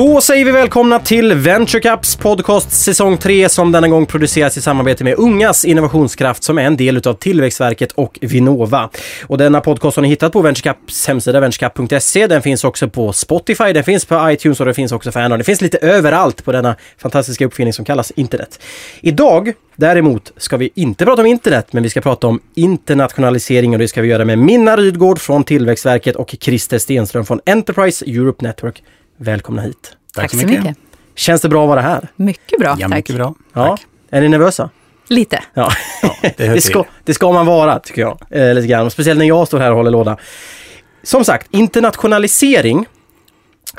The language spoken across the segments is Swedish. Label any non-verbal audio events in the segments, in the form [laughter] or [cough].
Då säger vi välkomna till VentureCups podcast säsong 3 som denna gång produceras i samarbete med Ungas innovationskraft som är en del utav Tillväxtverket och Vinnova. Och denna podcast har ni hittat på VentureCups hemsida venturecup.se. Den finns också på Spotify, den finns på iTunes och det finns också för Android. Det finns lite överallt på denna fantastiska uppfinning som kallas internet. Idag Däremot ska vi inte prata om internet, men vi ska prata om internationalisering och det ska vi göra med Minna Rydgård från Tillväxtverket och Christer Stenström från Enterprise Europe Network. Välkomna hit. Tack, tack så mycket. mycket. Känns det bra att vara här? Mycket bra, ja, tack. Mycket bra. Ja. Är ni nervösa? Lite. Ja, ja det, [laughs] det, ska, det, ska, man vara tycker jag. Eh, lite grann. Speciellt när jag står här och håller låda. Som sagt, internationalisering.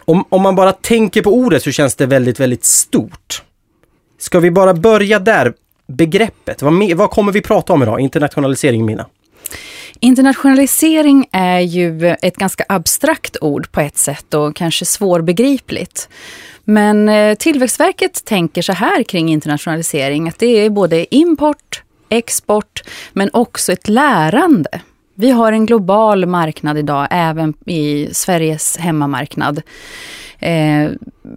Om, om man bara tänker på ordet så känns det väldigt, väldigt stort. Ska vi bara börja där? Begreppet, vad, vad kommer vi prata om idag? Internationalisering, Mina? Internationalisering är ju ett ganska abstrakt ord på ett sätt och kanske svårbegripligt. Men eh, Tillväxtverket tänker så här kring internationalisering, att det är både import, export, men också ett lärande. Vi har en global marknad idag, även i Sveriges hemmamarknad. Eh,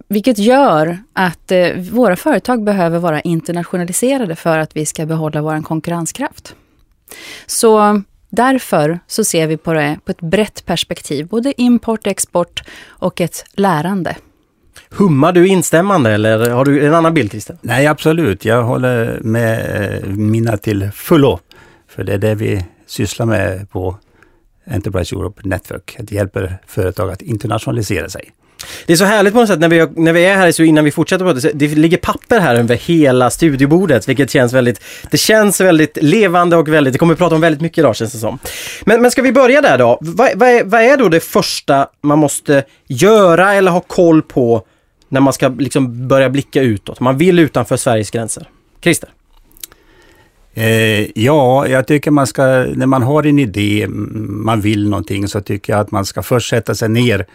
vilket gör att eh, våra företag behöver vara internationaliserade för att vi ska behålla vår konkurrenskraft. Så Därför så ser vi på det på ett brett perspektiv, både import, export och ett lärande. Hummar du instämmande eller har du en annan bild Christer? Nej, absolut. Jag håller med eh, mina till fullo. För det är det vi sysslar med på Enterprise Europe Network. Att hjälpa företag att internationalisera sig. Det är så härligt på något sätt när vi, när vi är här, så innan vi fortsätter prata, det ligger papper här över hela studiobordet, vilket känns väldigt, det känns väldigt levande och väldigt, det kommer vi prata om väldigt mycket idag känns det som. Men, men ska vi börja där då? Vad, vad, är, vad är då det första man måste göra eller ha koll på när man ska liksom börja blicka utåt? Man vill utanför Sveriges gränser. Christer? Eh, ja, jag tycker man ska, när man har en idé, man vill någonting, så tycker jag att man ska först sätta sig ner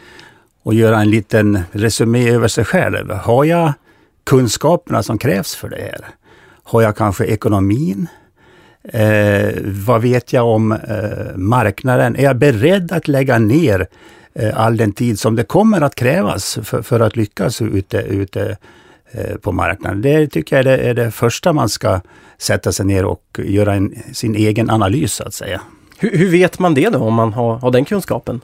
och göra en liten resumé över sig själv. Har jag kunskaperna som krävs för det här? Har jag kanske ekonomin? Eh, vad vet jag om eh, marknaden? Är jag beredd att lägga ner eh, all den tid som det kommer att krävas för, för att lyckas ute, ute eh, på marknaden? Det tycker jag är det, är det, första man ska sätta sig ner och göra en, sin egen analys, så att säga. Hur, hur vet man det då, om man har, har den kunskapen?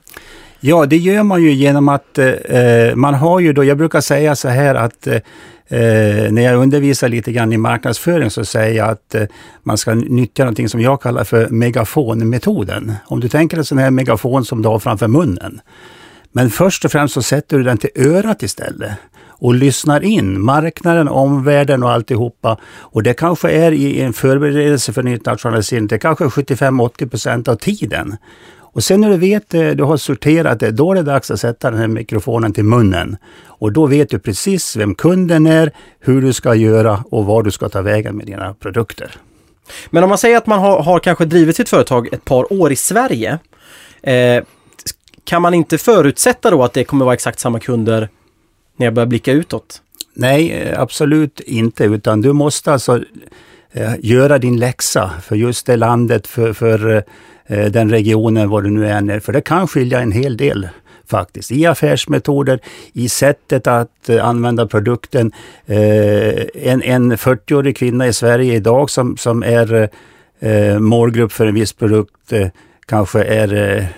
Ja, det gör man ju genom att eh, eh man har ju då, jag brukar säga så här att eh, eh, när jag undervisar lite grann i marknadsföring så säger jag att eh, man ska nyttja någonting som jag kallar för megafonmetoden. Om du tänker en sån här megafon som du har framför munnen. Men först och främst så sätter du den till örat istället och lyssnar in marknaden, omvärlden och alltihopa. Och det kanske är i en förberedelse för en internationalisering, det kanske är 75-80 procent av tiden. Och sen när du vet, det, du har sorterat det, då är det dags att sätta den här mikrofonen till munnen. Och då vet du precis vem kunden är, hur du ska göra och var du ska ta vägen med dina produkter. Men om man säger att man har, har kanske drivit sitt företag ett par år i Sverige. Eh, kan man inte förutsätta då att det kommer vara exakt samma kunder när jag börjar blicka utåt? Nej, eh, absolut inte, utan du måste alltså eh, göra din läxa för just det landet, för, för eh, den regionen, var du nu än är. För det kan skilja en hel del faktiskt. I affärsmetoder, i sättet att använda produkten. En, en 40-årig kvinna i Sverige idag som, som är målgrupp för en viss produkt kanske är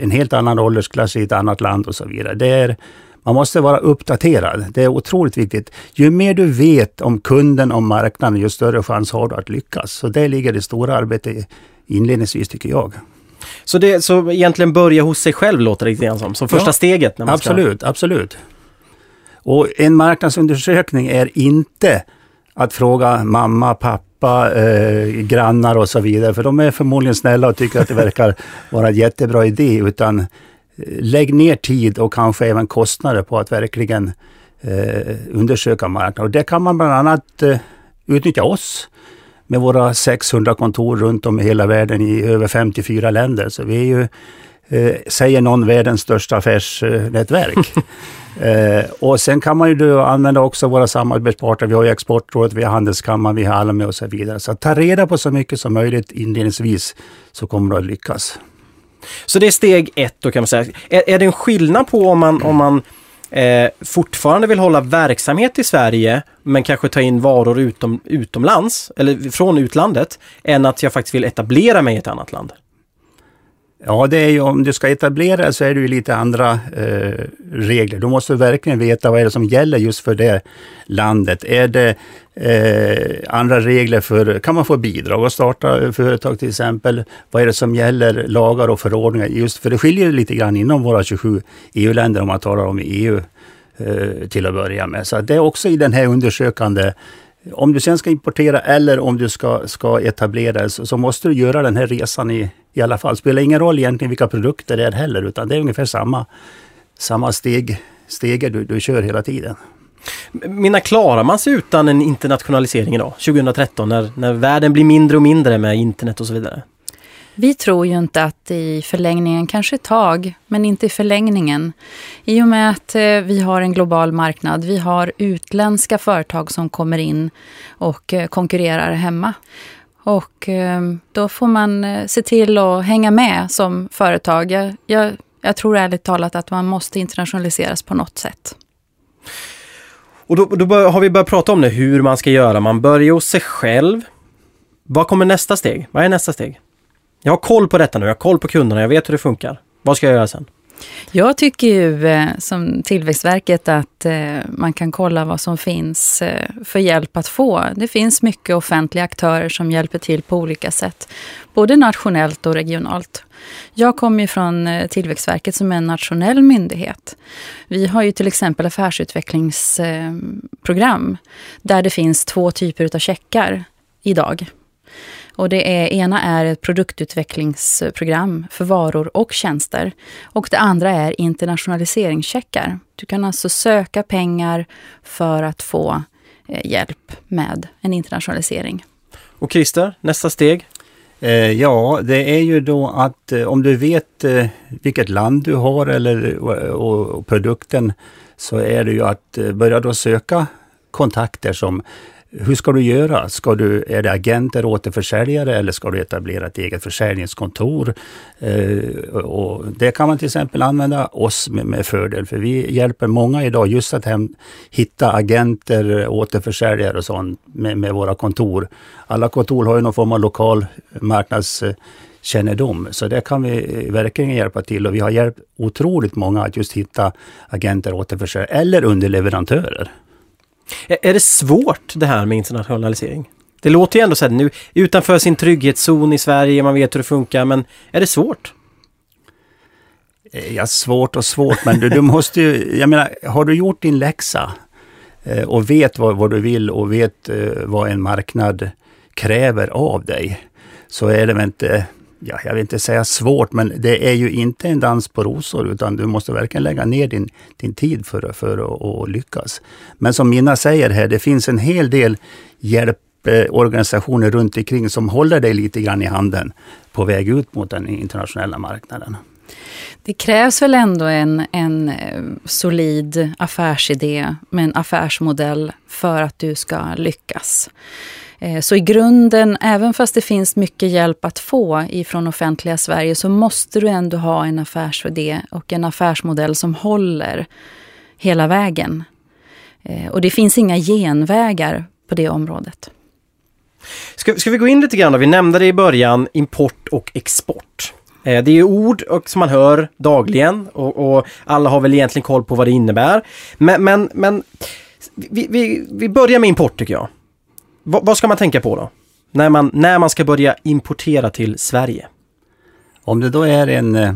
en helt annan åldersklass i ett annat land och så vidare. Det är, man måste vara uppdaterad. Det är otroligt viktigt. Ju mer du vet om kunden, om marknaden, ju större chans har du att lyckas. Så det ligger det stora arbetet inledningsvis tycker jag. Så, det, så egentligen börja hos sig själv låter det lite grann som, som första ja, steget? När man absolut, ska... absolut. Och en marknadsundersökning är inte att fråga mamma, pappa, eh, grannar och så vidare, för de är förmodligen snälla och tycker att det verkar [laughs] vara en jättebra idé, utan lägg ner tid och kanske även kostnader på att verkligen eh, undersöka marknaden. Och det kan man bland annat eh, utnyttja oss med våra 600 kontor runt om i hela världen i över 54 länder. Så vi är ju, eh, säger någon, världens största affärsnätverk. [laughs] eh, och sen kan man ju då använda också våra samarbetspartner. Vi har ju Exportrådet, vi har Handelskammaren, vi har Almi och så vidare. Så ta reda på så mycket som möjligt inledningsvis så kommer du att lyckas. Så det är steg ett då kan man säga. Är, är det en skillnad på om man, om man eh, fortfarande vill hålla verksamhet i Sverige men kanske ta in varor utom, utomlands eller från utlandet än att jag faktiskt vill etablera mig i ett annat land? Ja, det är ju om du ska etablera så är det ju lite andra eh, regler. Du måste verkligen veta vad är det som gäller just för det landet. Är det eh, andra regler för, kan man få bidrag att starta företag till exempel? Vad är det som gäller lagar och förordningar? Just för det skiljer lite grann inom våra 27 EU-länder om man talar om EU eh, till att börja med. Så det är också i den här undersökande om du sen ska importera eller om du ska, ska etablera så, så måste du göra den här resan i, i alla fall. Det spelar ingen roll egentligen vilka produkter det är heller, utan det är ungefär samma, samma steg, stegar du, du kör hela tiden. Mina, klarar man sig utan en internationalisering idag, 2013, när, när världen blir mindre och mindre med internet och så vidare? Vi tror ju inte att i förlängningen, kanske ett tag, men inte i förlängningen. I och med att eh, vi har en global marknad, vi har utländska företag som kommer in och eh, konkurrerar hemma. Och eh, då får man se till att hänga med som företag. Jag, jag, jag tror ärligt talat att man måste internationaliseras på något sätt. Och då, då har vi börjat prata om det, hur man ska göra. Man börjar hos sig själv. Vad kommer nästa steg? Vad är nästa steg? Jag har koll på detta nu, jag har koll på kunderna, jag vet hur det funkar. Vad ska jag göra sen? Jag tycker ju eh, som Tillväxtverket att eh, man kan kolla vad som finns eh, för hjälp att få. Det finns mycket offentliga aktörer som hjälper till på olika sätt, både nationellt och regionalt. Jag kommer ju från eh, Tillväxtverket som är en nationell myndighet. Vi har ju till exempel affärsutvecklingsprogram eh, där det finns två typer av checkar idag. Och det är, ena är ett produktutvecklingsprogram för varor och tjänster. Och det andra är internationaliseringscheckar. Du kan alltså söka pengar för att få eh, hjälp med en internationalisering. Och Christer, nästa steg? Eh, ja, det är ju då att eh, om du vet vilket land du har eller och produkten så är det ju att börja då söka kontakter som hur ska du göra? Ska du, är det agenter, återförsäljare eller ska du etablera ett eget försäljningskontor? Eh, och det kan man till exempel använda oss med, med fördel, för vi hjälper många idag just att hem, hitta agenter, återförsäljare och sånt med, med våra kontor. Alla kontor har ju någon form av lokal marknadskännedom, eh, så det kan vi eh, verkligen hjälpa till och vi har hjälpt otroligt många att just hitta agenter, återförsäljare eller underleverantörer. Är det svårt det här med internationalisering? Det låter ju ändå så här nu utanför sin trygghetszon i Sverige, man vet hur det funkar, men är det svårt? Ja, svårt och svårt, men du, du måste ju, jag menar, har du gjort din läxa och vet vad, vad, du vill och vet vad en marknad kräver av dig, så är det väl inte ja, jag vill inte säga svårt, men det är ju inte en dans på rosor, utan du måste verkligen lägga ner din, din tid för, för att, lyckas. Men som Minna säger här, det finns en hel del hjälporganisationer runt omkring som håller dig lite grann i handen på väg ut mot den internationella marknaden. Det krävs väl ändå en, en eh, solid affärsidé med en affärsmodell för att du ska lyckas. Eh, så i grunden, även fast det finns mycket hjälp att få ifrån offentliga Sverige, så måste du ändå ha en affärsidé och en affärsmodell som håller hela vägen. Eh, och det finns inga genvägar på det området. Ska, ska vi gå in lite grann då? Vi nämnde det i början, import och export. Eh, det är ord som man hör dagligen och, och, alla har väl egentligen koll på vad det innebär. Men, men, men vi, vi, vi börjar med import tycker jag vad ska man tänka på då? När man, när man ska börja importera till Sverige? Om det då är en eh,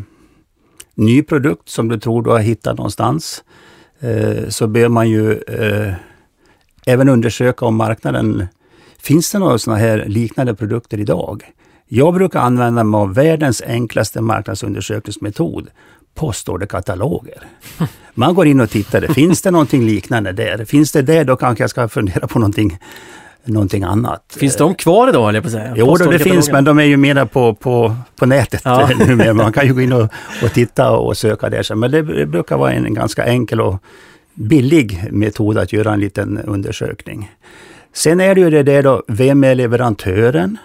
ny produkt som du tror du har hittat någonstans, eh, så bör man ju eh, även undersöka om marknaden, finns det några sådana här liknande produkter idag? Jag brukar använda mig av världens enklaste marknadsundersökningsmetod, postorderkataloger. Man går in och tittar, finns det någonting liknande där? Finns det där, då kanske jag ska fundera på någonting någonting annat. Finns de kvar idag, eller på att säga? Jo, då, det finns, men de är ju mera på, på, på nätet ja. [laughs] numera. Man kan ju gå in och, och titta och söka där. Men det, det brukar vara en ganska enkel och billig metod att göra en liten undersökning. Sen är det ju det där då, vem är leverantören?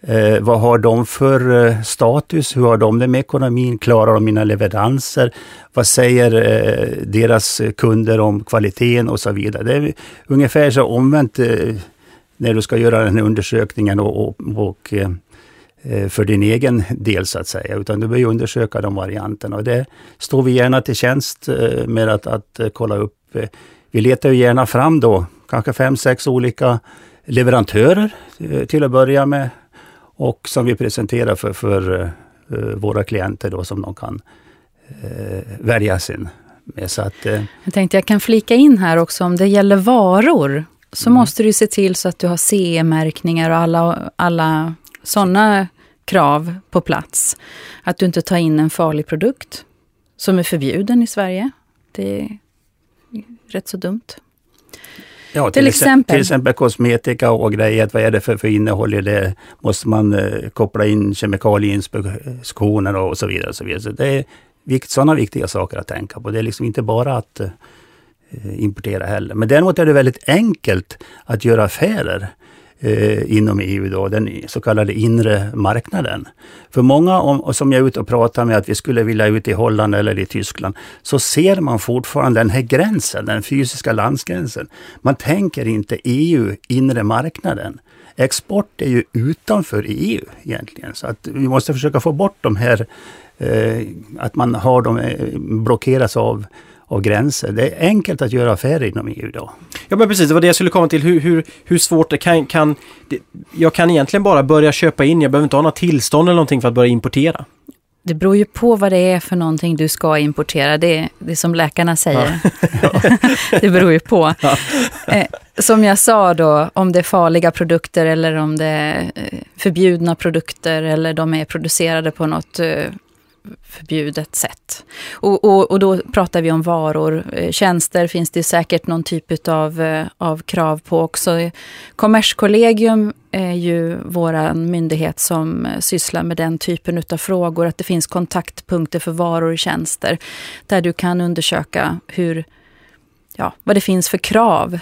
Eh, vad har de för eh, status? Hur har de det med ekonomin? Klarar de mina leveranser? Vad säger eh, deras kunder om kvaliteten och så vidare? Det är ungefär så omvänt eh, när du ska göra den här undersökningen och, och, och eh, för din egen del så att säga, utan du bör undersöka de varianterna. Och det står vi gärna till tjänst eh, med att, att eh, kolla upp. Vi letar ju gärna fram då kanske fem, sex olika leverantörer till att börja med och som vi presenterar för, för våra klienter då som de kan välja sin med. Så att, jag tänkte jag kan flika in här också om det gäller varor så mm. måste du se till så att du har CE-märkningar och alla, alla sådana krav på plats. Att du inte tar in en farlig produkt som är förbjuden i Sverige. Det är rätt så dumt. Ja, till, till exempel. Till exempel kosmetika och grejer. Vad är det för, för innehåll i det? Måste man eh, koppla in kemikalieinspektioner och så vidare. Och så vidare. Så det är vikt, sådana viktiga saker att tänka på. Det är liksom inte bara att eh, Eh, importera heller. Men däremot är det väldigt enkelt att göra affärer eh, inom EU, då, den så kallade inre marknaden. För många om, som jag är ute och pratar med att vi skulle vilja ut i Holland eller i Tyskland, så ser man fortfarande den här gränsen, den fysiska landsgränsen. Man tänker inte EU, inre marknaden. Export är ju utanför EU egentligen, så att vi måste försöka få bort de här, eh, att man har dem eh, blockeras av av gränser. Det är enkelt att göra affärer inom EU idag. Ja men precis, det var det jag skulle komma till. Hur, hur, hur svårt det kan... kan det, jag kan egentligen bara börja köpa in, jag behöver inte ha några tillstånd eller någonting för att börja importera. Det beror ju på vad det är för någonting du ska importera. Det, det är som läkarna säger. Ja. [laughs] det beror ju på. [laughs] Ja. Eh, som jag sa då, om det är farliga produkter eller om det är eh, förbjudna produkter eller de är producerade på något eh, förbjudet sätt. Och, och, och, då pratar vi om varor. Eh, tjänster finns det säkert någon typ av, eh, av krav på också. Kommerskollegium är ju vår myndighet som eh, sysslar med den typen av frågor. Att det finns kontaktpunkter för varor och tjänster. Där du kan undersöka hur, ja, vad det finns för krav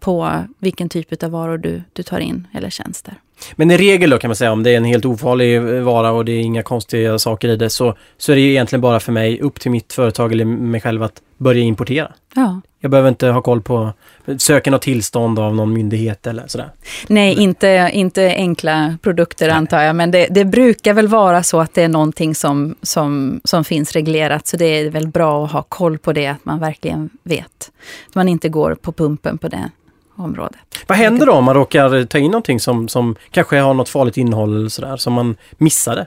på vilken typ av varor du, du tar in eller tjänster. Men i regel då kan man säga om det är en helt ofarlig vara och det är inga konstiga saker i det så, så är det ju egentligen bara för mig upp till mitt företag eller mig själv att börja importera. Ja. Jag behöver inte ha koll på, söka något tillstånd av någon myndighet eller sådär. Nej, inte, inte enkla produkter Nej. antar jag, men det, det, brukar väl vara så att det är någonting som, som, som finns reglerat, så det är väl bra att ha koll på det, att man verkligen vet. Att man inte går på pumpen på det området. Vad händer då om man råkar ta in någonting som, som kanske har något farligt innehåll eller sådär, som man missade?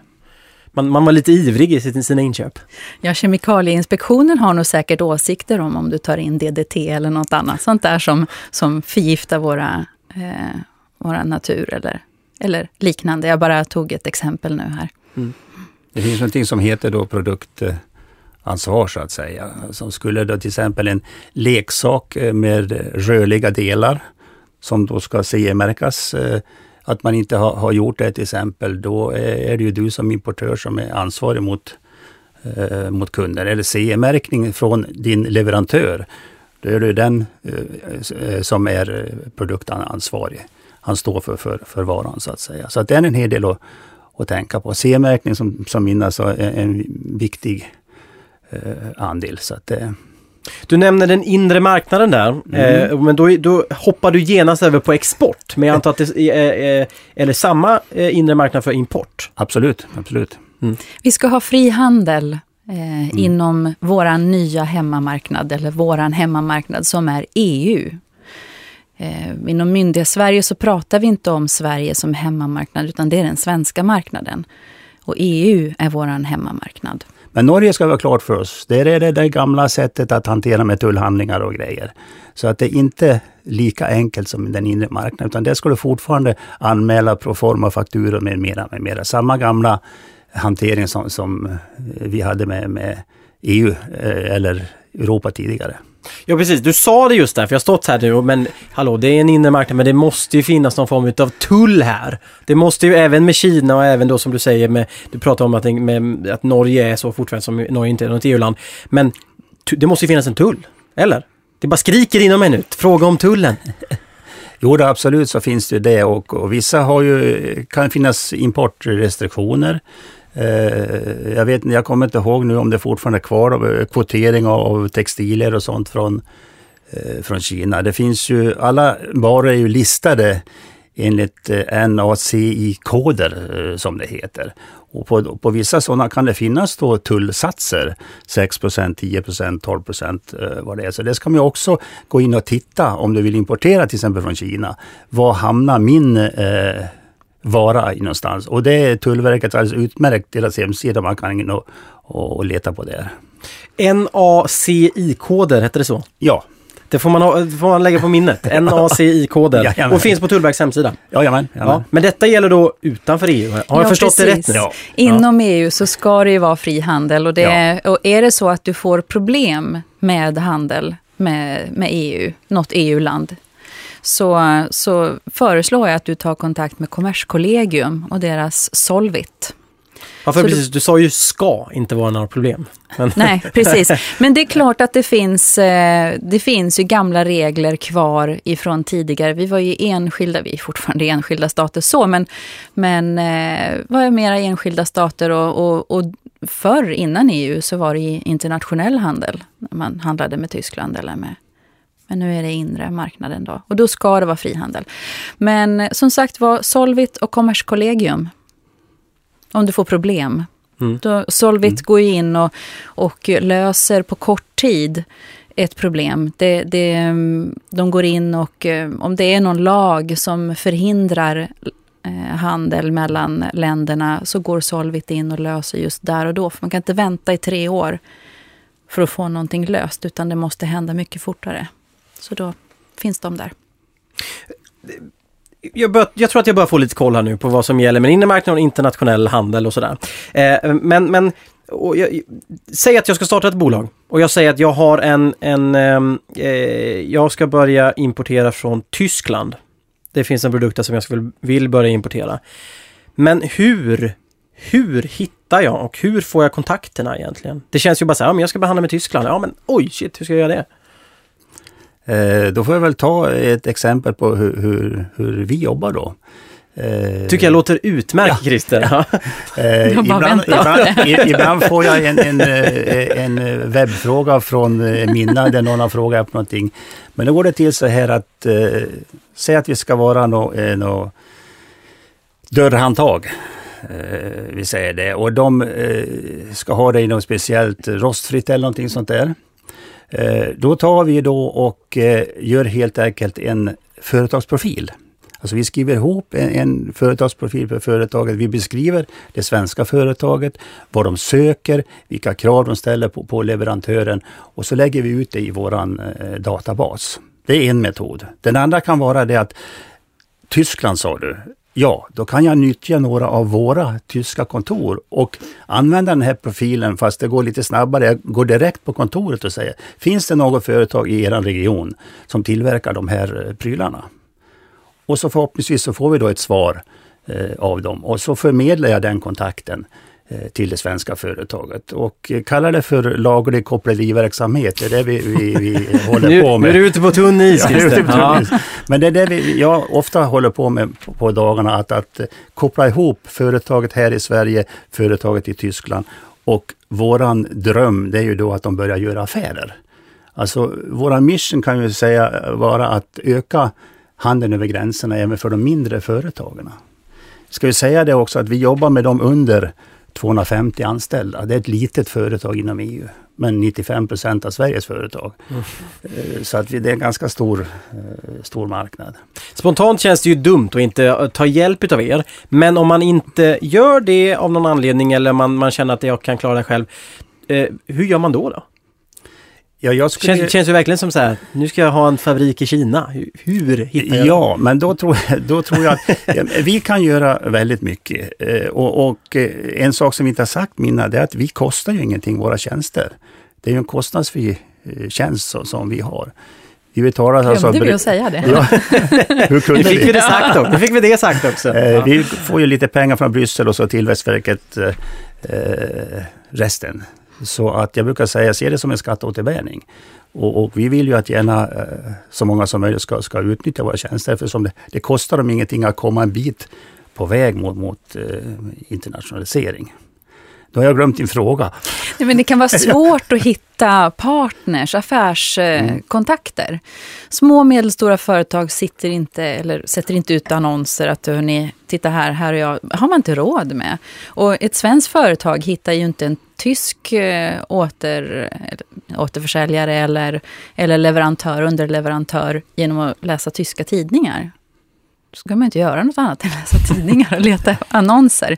Man, man var lite ivrig i sina inköp. Ja, Kemikalieinspektionen har nog säkert åsikter om om du tar in DDT eller något annat sånt där som, som förgiftar våra, eh, våra natur eller, eller liknande. Jag bara tog ett exempel nu här. Mm. Det finns någonting som heter då produkt ansvar så att säga. Som skulle då till exempel en leksak eh, med rörliga delar som då ska CE-märkas. Eh, att man inte har, har, gjort det till exempel, då eh, är det ju du som importör som är ansvarig mot, eh, mot kunder. Eller CE-märkning från din leverantör. Då är det den eh, som är produktansvarig. Han står för, för, för varan så att säga. Så att det är en hel del att, att tänka på. CE-märkning som, som min alltså är en viktig andel. Så att, eh. Du nämner den inre marknaden där, mm. eh, men då, då, hoppar du genast över på export. Men jag antar att det är, eller samma eh, inre marknad för import? Absolut, absolut. Mm. Vi ska ha fri handel eh, mm. inom våran nya hemmamarknad, eller våran hemmamarknad som är EU. Eh, inom myndighets-Sverige så pratar vi inte om Sverige som hemmamarknad, utan det är den svenska marknaden. Och EU är våran hemmamarknad. Men Norge ska vara klart för oss. Där är det, det gamla sättet att hantera med tullhandlingar och grejer. Så att det är inte lika enkelt som den inre marknaden, utan där ska du fortfarande anmäla proforma fakturor med mera, med mera. Samma gamla hantering som, som vi hade med, med EU eh, eller Europa tidigare. Ja precis, du sa det just där, för jag har stått här nu, men hallå, det är en inre marknad, men det måste ju finnas någon form av tull här. Det måste ju även med Kina och även då som du säger med, du pratar om att, med, att Norge är så fortfarande som Norge inte är något EU-land. Men det måste ju finnas en tull, eller? Det bara skriker inom mig nu, fråga om tullen. [laughs] Jo, det, absolut så finns det det och, och vissa har ju, kan finnas importrestriktioner. Eh, jag, vet, jag kommer inte ihåg nu om det fortfarande är kvar eh, kvotering av textilier och sånt från, eh, från Kina. Det finns ju, alla varor är ju listade enligt NACI-koder som det heter. Och på, på vissa sådana kan det finnas då tullsatser, 6% 10% 12 vad det är. Så det ska man också gå in och titta om du vill importera till exempel från Kina. Var hamnar min eh, vara någonstans? Och det är Tullverket alldeles utmärkt, deras hemsida, man kan gå in och, och leta på det. NACI-koder, heter det så? Ja. Det får man, ha, får man lägga på minnet. [laughs] NACI-koden. och finns på Tullverkets hemsida. Jajamän, jajamän. Ja, men detta gäller då utanför EU. Har jag ja, förstått precis. det rätt? Ja. Inom EU så ska det ju vara frihandel och, det, ja. och är det så att du får problem med handel med, med EU, något EU-land, så, så föreslår jag att du tar kontakt med Kommerskollegium och deras Solvit. Ja, för precis, du sa ju ska inte vara några problem. Men... Nej, [laughs] precis. Men det är klart att det finns, eh, det finns ju gamla regler kvar ifrån tidigare. Vi var ju enskilda, vi är fortfarande enskilda stater så, men, men eh, var ju mera enskilda stater och, och, och förr innan EU så var det internationell handel. När man handlade med Tyskland eller med men nu är det inre marknaden då. Och då ska det vara frihandel. Men som sagt var, Solvit och Kommerskollegium om du får problem. Mm. Då, Solvit mm. går in och, och löser på kort tid ett problem. Det, det, de går in och eh, om det är någon lag som förhindrar eh, handel mellan länderna så går Solvit in och löser just där och då. För man kan inte vänta i tre år för att få någonting löst utan det måste hända mycket fortare. Så då finns de där jag, bör, jag, tror att jag börjar få lite koll här nu på vad som gäller med inre marknaden och internationell handel och sådär. Eh, men men jag, säg att jag ska starta ett bolag och jag säger att jag har en, en ehm, eh, jag ska börja importera från Tyskland. Det finns en produkt som jag vill, vill börja importera. Men hur, hur hittar jag och hur får jag kontakterna egentligen? Det känns ju bara så här, ja, men jag ska behandla med Tyskland. Ja men oj, shit, hur ska jag göra det? Eh, då får jag väl ta ett exempel på hur, hur, hur vi jobbar då. Eh, Tycker jag låter utmärkt ja, Christer. Ja. [laughs] Eh, [laughs] ibland, ibland, [laughs] ibland, får jag en, en, eh, en webbfråga från Minna där någon har frågat på någonting. Men då går det till så här att, eh, säg att vi ska vara något eh, no dörrhandtag. Eh, vi säger det. Och de eh, ska ha det i något speciellt rostfritt eller någonting sånt där. Eh, då tar vi då och eh, gör helt enkelt en företagsprofil. Alltså vi skriver ihop en, en, företagsprofil för företaget. Vi beskriver det svenska företaget, vad de söker, vilka krav de ställer på, på leverantören och så lägger vi ut det i våran eh, databas. Det är en metod. Den andra kan vara det att Tyskland sa du, Ja, då kan jag nyttja några av våra tyska kontor och använda den här profilen fast det går lite snabbare. Jag går direkt på kontoret och säger, finns det något företag i er region som tillverkar de här eh, prylarna? Och så förhoppningsvis så får vi då ett svar eh, av dem och så förmedlar jag den kontakten till det svenska företaget och kallar det för laglig koppleriverksamhet. Det är det vi, vi, vi [laughs] håller nu, på med. Nu är du ute på tunn is, [laughs] ja, ja. Men det är det vi, jag ofta håller på med på, på dagarna, att, att koppla ihop företaget här i Sverige, företaget i Tyskland och våran dröm det är ju då att de börjar göra affärer. Alltså våran mission kan ju säga vara att öka handeln över gränserna även för de mindre företagen. Ska vi säga det också att vi jobbar med dem under 250 anställda. Det är ett litet företag inom EU, men 95 procent av Sveriges företag. Mm. Så att det är en ganska stor, eh, stor marknad. Spontant känns det ju dumt att inte eh, ta hjälp av er. Men om man inte gör det av någon anledning eller man, man känner att jag kan klara det själv. Hur gör man då? då? Ja, jag skulle... känns, känns ju verkligen som så här, nu ska jag ha en fabrik i Kina. Hur hittar jag Ja, men då tror, jag, då tror jag att [laughs] vi kan göra väldigt mycket. Eh, och, och, eh, en sak som vi inte har sagt Minna, det är att vi kostar ju ingenting, våra tjänster. Det är ju en kostnadsfri eh, tjänst som vi har. Vi betalar alltså... Glömde vi att säga det? Ja. [laughs] Hur kunde nu fick vi? vi det sagt också. Fick vi det sagt också. Ja. Vi får ju lite pengar från Bryssel och så Tillväxtverket eh, resten. Så att jag brukar säga, se det som en skatteåterbäring. Och, och, vi vill ju att gärna eh, så många som möjligt ska, ska utnyttja våra tjänster eftersom det, det kostar dem ingenting att komma en bit på väg mot, mot eh, internationalisering. Då har jag glömt din fråga. Nej, men det kan vara [laughs] svårt att hitta partners, affärskontakter. Mm. Små och medelstora företag sitter inte, eller sätter inte ut annonser att hörni, titta här, här och jag. har man inte råd med. Och ett svenskt företag hittar ju inte en tysk eh, åter, återförsäljare eller, eller leverantör, underleverantör genom att läsa tyska tidningar ska man inte göra något annat än läsa [laughs] tidningar och leta annonser.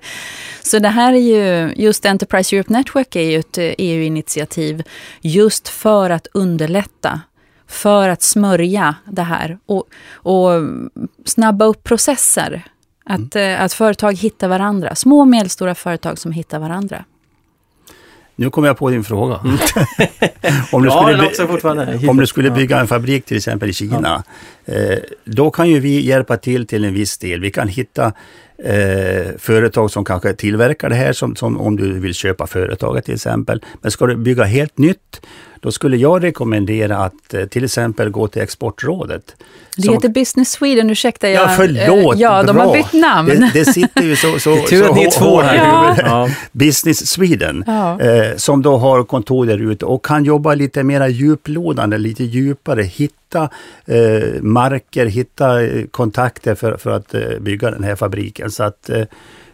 Så det här är ju, just Enterprise Europe Network är ju ett EU-initiativ eh, e just för att underlätta, för att smörja det här och, och snabba upp processer. Att, mm. att företag hittar varandra, små och medelstora företag som hittar varandra. Nu kommer jag på din fråga. Mm. [laughs] om, du skulle, om du skulle bygga en fabrik till exempel i Kina, eh, då kan ju vi hjälpa till till en viss del. Vi kan hitta eh, företag som kanske tillverkar det här, som, som om du vill köpa företaget till exempel. Men ska du bygga helt nytt, då skulle jag rekommendera att eh, till exempel gå till Exportrådet. Det som, heter Business Sweden, ursäkta. Jag, ja, förlåt. Eh, ja, de bra. har bytt namn. Det, det sitter ju så, [laughs] så, Tur att ni är två här. Ja. Ja. [laughs] Business Sweden, ja. eh, som då har kontor där ute och kan jobba lite mer djuplodande, lite djupare, hitta eh, marker, hitta eh, kontakter för, för att eh, bygga den här fabriken. Så att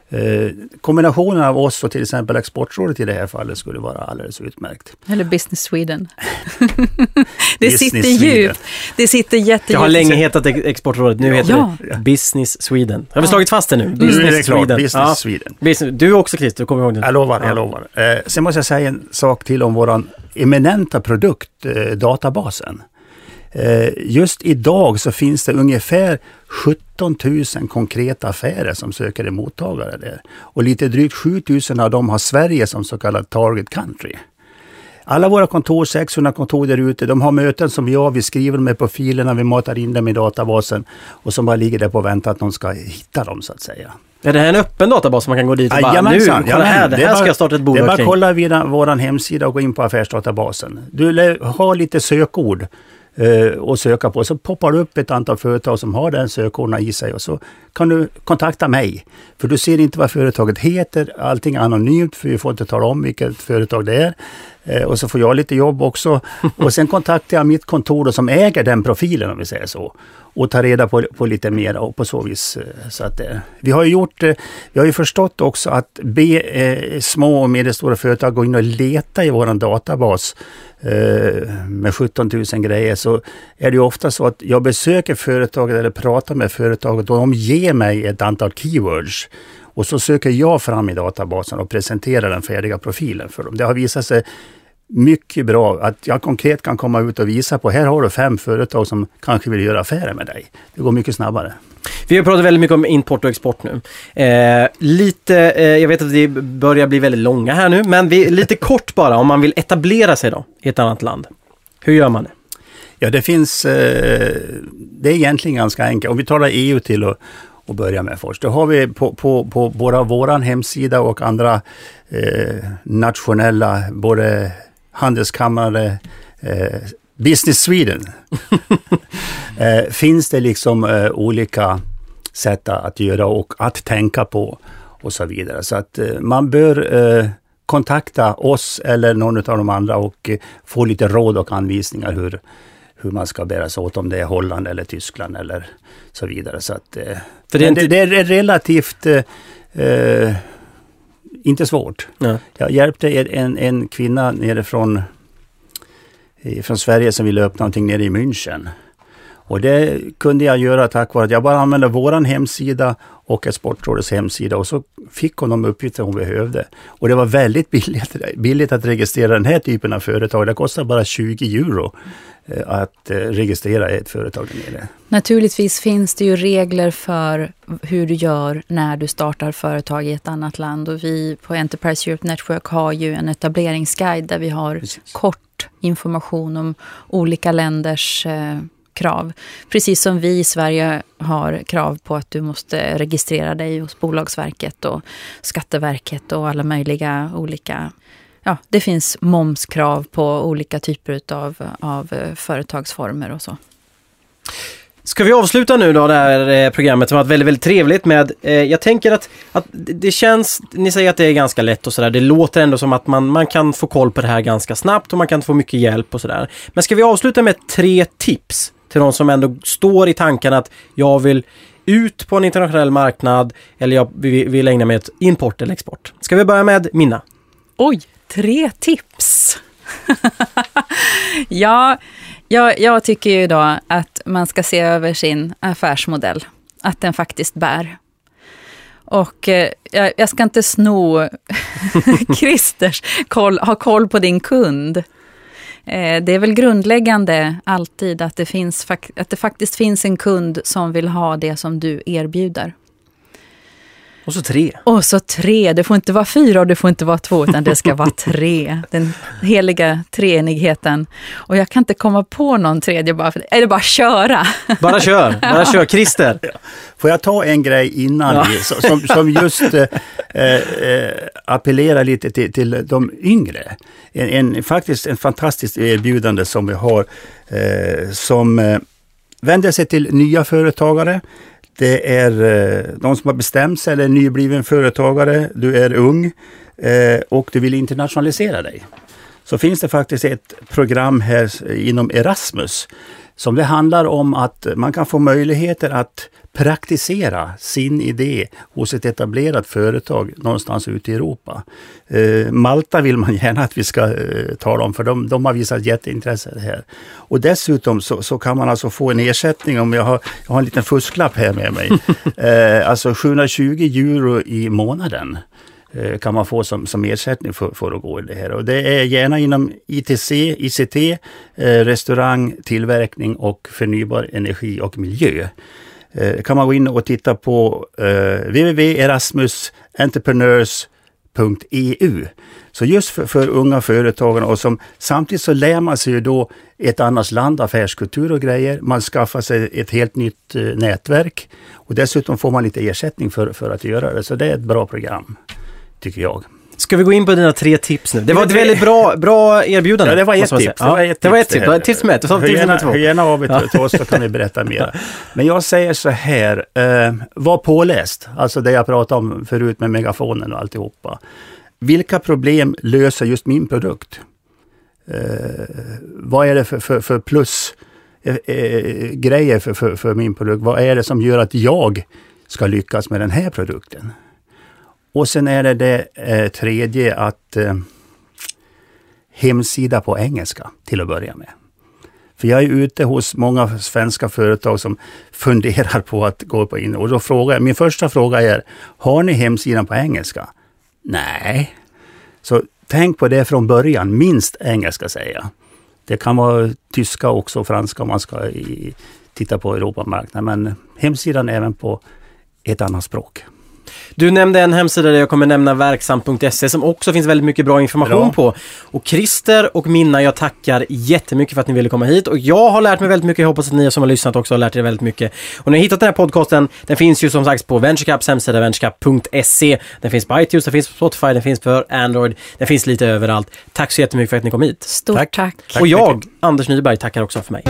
eh, kombinationen av oss och till exempel Exportrådet i det här fallet skulle vara alldeles utmärkt. Eller Business Sweden. [laughs] det Business sitter djupt. Det sitter jättedjupt. Jag har länge hetat Exportrådet, nu heter ja. det Business Sweden. Har vi slagit fast det nu? Business nu är det klart, Sweden. Business ja. Sweden. Business. Du också Christer, kommer ihåg det? Jag lovar, jag lovar. Eh, sen måste jag säga en sak till om vår eminenta produkt, eh, databasen. Eh, just idag så finns det ungefär 17 000 konkreta affärer som söker en mottagare där. Och lite drygt 7 000 av dem har Sverige som så kallad target country. Alla våra kontor, 600 kontor där ute, de har möten som jag, vi skriver med profilerna, vi matar in dem i databasen och som bara ligger där på väntan att någon ska hitta dem så att säga. Är det här en öppen databas som man kan gå dit och bara, nu, kolla här, det, här ska jag starta ett bolag kring. Det är bara att kolla via vår hemsida och gå in på affärsdatabasen. Du har lite sökord och söka på. Så poppar det upp ett antal företag som har den sökorden i sig och så kan du kontakta mig. För du ser inte vad företaget heter, allting är anonymt för vi får inte tala om vilket företag det är. Eh, och så får jag lite jobb också. [laughs] Och sen kontaktar jag mitt kontor då, som äger den profilen om vi säger så. Och ta reda på, på lite mer och på så vis. Eh, så att, eh, vi har ju gjort, eh, vi har ju förstått också att be eh, små och medelstora företag gå in och leta i vår databas eh, med 17 000 grejer så är det ju ofta så att jag besöker företaget eller pratar med företaget och de ger mig ett antal keywords. Och så söker jag fram i databasen och presenterar den färdiga profilen för dem. Det har visat sig mycket bra att jag konkret kan komma ut och visa på, här har du fem företag som kanske vill göra affärer med dig. Det går mycket snabbare. Vi har pratat väldigt mycket om import och export nu. Eh, lite, eh, jag vet att vi börjar bli väldigt långa här nu, men vi, lite [laughs] kort bara om man vill etablera sig då i ett annat land. Hur gör man det? Ja, det finns, eh, det är egentligen ganska enkelt. Om vi talar EU till och, och börja med först. Då har vi på, på, på våra, våran hemsida och andra eh, nationella, både handelskammare, eh, Business Sweden, [laughs] eh, finns det liksom eh, olika sätt att göra och att tänka på och så vidare. Så att eh, man bör eh, kontakta oss eller någon av de andra och eh, få lite råd och anvisningar hur, hur man ska bära sig åt, om det är Holland eller Tyskland eller så vidare. Så att, För det, är inte... det, det är relativt eh, inte svårt. Ja. Jag hjälpte en, en kvinna nere från, från Sverige som ville öppna någonting nere i München. Och det kunde jag göra tack vare att jag bara använde våran hemsida och Exportrådets hemsida och så fick hon de uppgifter hon behövde. Och det var väldigt billigt, billigt att registrera den här typen av företag. Det kostar bara 20 euro eh, att eh, registrera ett företag där nere. Naturligtvis finns det ju regler för hur du gör när du startar företag i ett annat land. Och vi på Enterprise Europe Network har ju en etableringsguide där vi har Precis. kort information om olika länders eh, krav. Precis som vi i Sverige har krav på att du måste registrera dig hos Bolagsverket och Skatteverket och alla möjliga olika ja, det finns momskrav på olika typer av, av företagsformer och så. Ska vi avsluta nu då det här eh, programmet som varit väldigt, väldigt trevligt med, eh, jag tänker att, att det känns, ni säger att det är ganska lätt och sådär, det låter ändå som att man, man kan få koll på det här ganska snabbt och man kan få mycket hjälp och sådär. Men ska vi avsluta med tre tips till de som ändå står i tankarna att jag vill ut på en internationell marknad eller jag vill, ägna mig åt import eller export. Ska vi börja med Minna? Oj, tre tips! [laughs] ja, jag, jag tycker ju då att man ska se över sin affärsmodell, att den faktiskt bär. Och eh, jag, ska inte sno [laughs] Christers koll, ha koll på din kund. Eh, det är väl grundläggande alltid att det, finns, att det faktiskt finns en kund som vill ha det som du erbjuder. Och så tre. Och så tre. Det får inte vara fyra och det får inte vara två, utan det ska vara [laughs] tre. Den heliga treenigheten. Och jag kan inte komma på någon tredje bara för det. Det bara köra? [laughs] Bara kör, bara kör. Christer. [laughs] Får jag ta en grej innan ja. som, som just eh, eh, appellerar lite till, till de yngre. En, en, faktiskt en fantastiskt erbjudande som vi har eh, som eh, vänder sig till nya företagare det är eh, de som har bestämt sig eller nybliven företagare, du är ung eh, och du vill internationalisera dig. Så finns det faktiskt ett program här inom Erasmus som det handlar om att man kan få möjligheter att praktisera sin idé hos ett etablerat företag någonstans ute i Europa. Eh, Malta vill man [laughs] gärna att vi ska eh, tala om, för de, de har visat jätteintresse här. Och dessutom så, så, kan man alltså få en ersättning om jag har, jag har en liten fusklapp här med mig. [laughs] Eh, alltså 720 euro i månaden Eh, kan man få som, som ersättning för, för att gå i det här. Och det är gärna inom ITC, ICT, eh, restaurang, tillverkning och förnybar energi och miljö. Eh, kan man gå in och titta på eh, www.erasmusentrepreneurs.eu. Så just för, för, unga företagare och som samtidigt så lär man sig ju då ett annat land, affärskultur och grejer. Man skaffar sig ett helt nytt eh, nätverk och dessutom får man lite ersättning för, för att göra det. Så det är ett bra program, tycker jag. Ska vi gå in på dina tre tips nu? Det var ett väldigt bra, bra erbjudande. Ja, det var ett tips. Det var ett tips. Det var ett tips. Var tips med ett. Hör gärna, hör gärna av er till oss så kan vi berätta mer. [laughs] Men jag säger så här, eh, var påläst. Alltså det jag pratade om förut med megafonen och alltihopa. Vilka problem löser just min produkt? Eh, vad är det för, för, för plus eh, eh, grejer för, för, för min produkt? Vad är det som gör att jag ska lyckas med den här produkten? Och sen är det det eh, tredje att eh, hemsida på engelska till att börja med. För jag är ute hos många svenska företag som [laughs] funderar på att gå på in och då frågar jag, min första fråga är, har ni hemsidan på engelska? Nej. Så tänk på det från början, minst engelska säger jag. Det kan vara tyska också, franska om man ska i, titta på Europamarknaden, men hemsidan även på ett annat språk. Du nämnde en hemsida där jag kommer nämna verksam.se som också finns väldigt mycket bra information bra. på. Och Christer och Minna, jag tackar jättemycket för att ni ville komma hit och jag har lärt mig väldigt mycket. Jag hoppas att ni som har lyssnat också har lärt er väldigt mycket. Och ni har hittat den här podcasten, den finns ju som sagt på VentureCaps hemsida, venturecap.se. Den finns på iTunes, den finns på Spotify, den finns för Android, den finns lite överallt. Tack så jättemycket för att ni kom hit. Stort tack. tack. Och jag, Anders Nyberg, tackar också för mig.